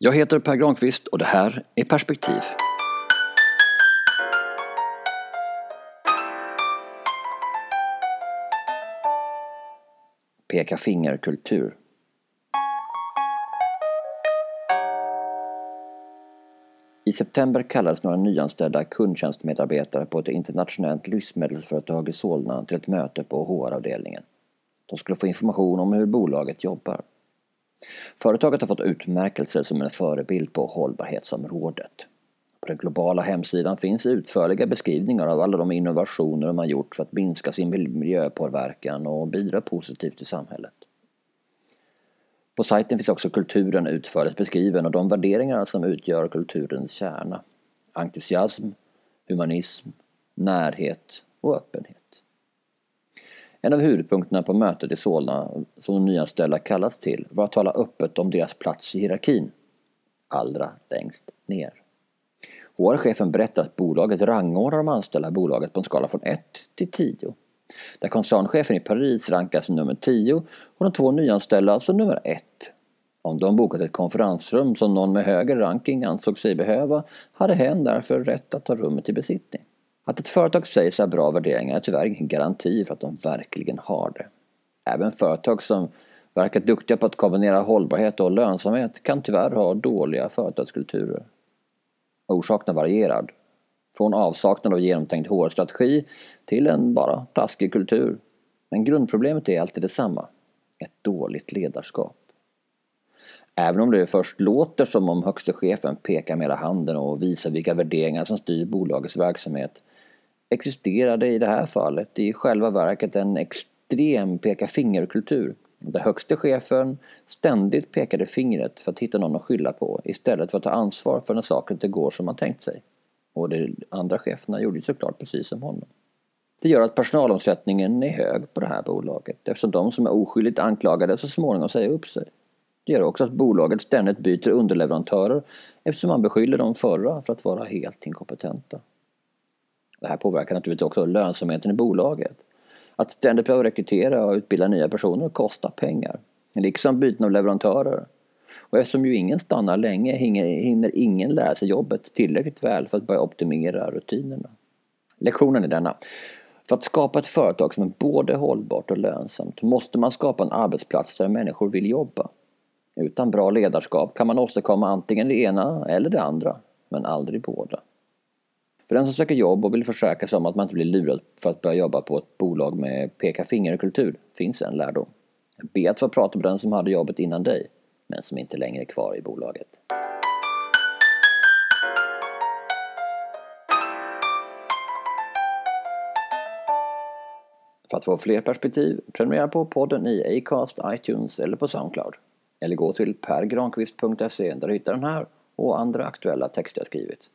Jag heter Per Granqvist och det här är Perspektiv. Peka finger-kultur. I september kallades några nyanställda kundtjänstmedarbetare på ett internationellt livsmedelsföretag i Solna till ett möte på HR-avdelningen. De skulle få information om hur bolaget jobbar. Företaget har fått utmärkelser som en förebild på hållbarhetsområdet. På den globala hemsidan finns utförliga beskrivningar av alla de innovationer man gjort för att minska sin miljöpåverkan och bidra positivt till samhället. På sajten finns också kulturen utförligt beskriven och de värderingar som utgör kulturens kärna. Entusiasm, humanism, närhet och öppenhet. En av huvudpunkterna på mötet i Solna som de nyanställda kallats till var att tala öppet om deras plats i hierarkin. Allra längst ner. HR-chefen berättar att bolaget rangordnar de anställda i bolaget på en skala från 1 till 10. Där koncernchefen i Paris rankas som nummer 10 och de två nyanställda som nummer 1. Om de bokat ett konferensrum som någon med högre ranking ansåg sig behöva hade hen därför rätt att ta rummet i besittning. Att ett företag säger sig ha bra värderingar är tyvärr ingen garanti för att de verkligen har det. Även företag som verkar duktiga på att kombinera hållbarhet och lönsamhet kan tyvärr ha dåliga företagskulturer. Orsaken varierar. Från avsaknad av genomtänkt HR-strategi till en bara taskig kultur. Men grundproblemet är alltid detsamma. Ett dåligt ledarskap. Även om det först låter som om högste chefen pekar med hela handen och visar vilka värderingar som styr bolagets verksamhet existerade i det här fallet i själva verket en extrem peka fingerkultur där högste chefen ständigt pekade fingret för att hitta någon att skylla på istället för att ta ansvar för när saker inte går som man tänkt sig. Och de andra cheferna gjorde ju såklart precis som honom. Det gör att personalomsättningen är hög på det här bolaget eftersom de som är oskyldigt anklagade så småningom säger upp sig. Det gör också att bolaget ständigt byter underleverantörer eftersom man beskyller de förra för att vara helt inkompetenta. Det här påverkar naturligtvis också lönsamheten i bolaget. Att ständigt behöva rekrytera och utbilda nya personer kostar pengar. Liksom byten av leverantörer. Och eftersom ju ingen stannar länge hinner ingen lära sig jobbet tillräckligt väl för att börja optimera rutinerna. Lektionen är denna. För att skapa ett företag som är både hållbart och lönsamt måste man skapa en arbetsplats där människor vill jobba. Utan bra ledarskap kan man åstadkomma antingen det ena eller det andra, men aldrig båda. För den som söker jobb och vill försäkra sig om att man inte blir lurad för att börja jobba på ett bolag med peka finger-kultur finns en lärdom. Be att få prata med den som hade jobbet innan dig, men som inte längre är kvar i bolaget. För att få fler perspektiv, prenumerera på podden i Acast, iTunes eller på Soundcloud. Eller gå till pergranqvist.se där du hittar den här och andra aktuella texter jag skrivit.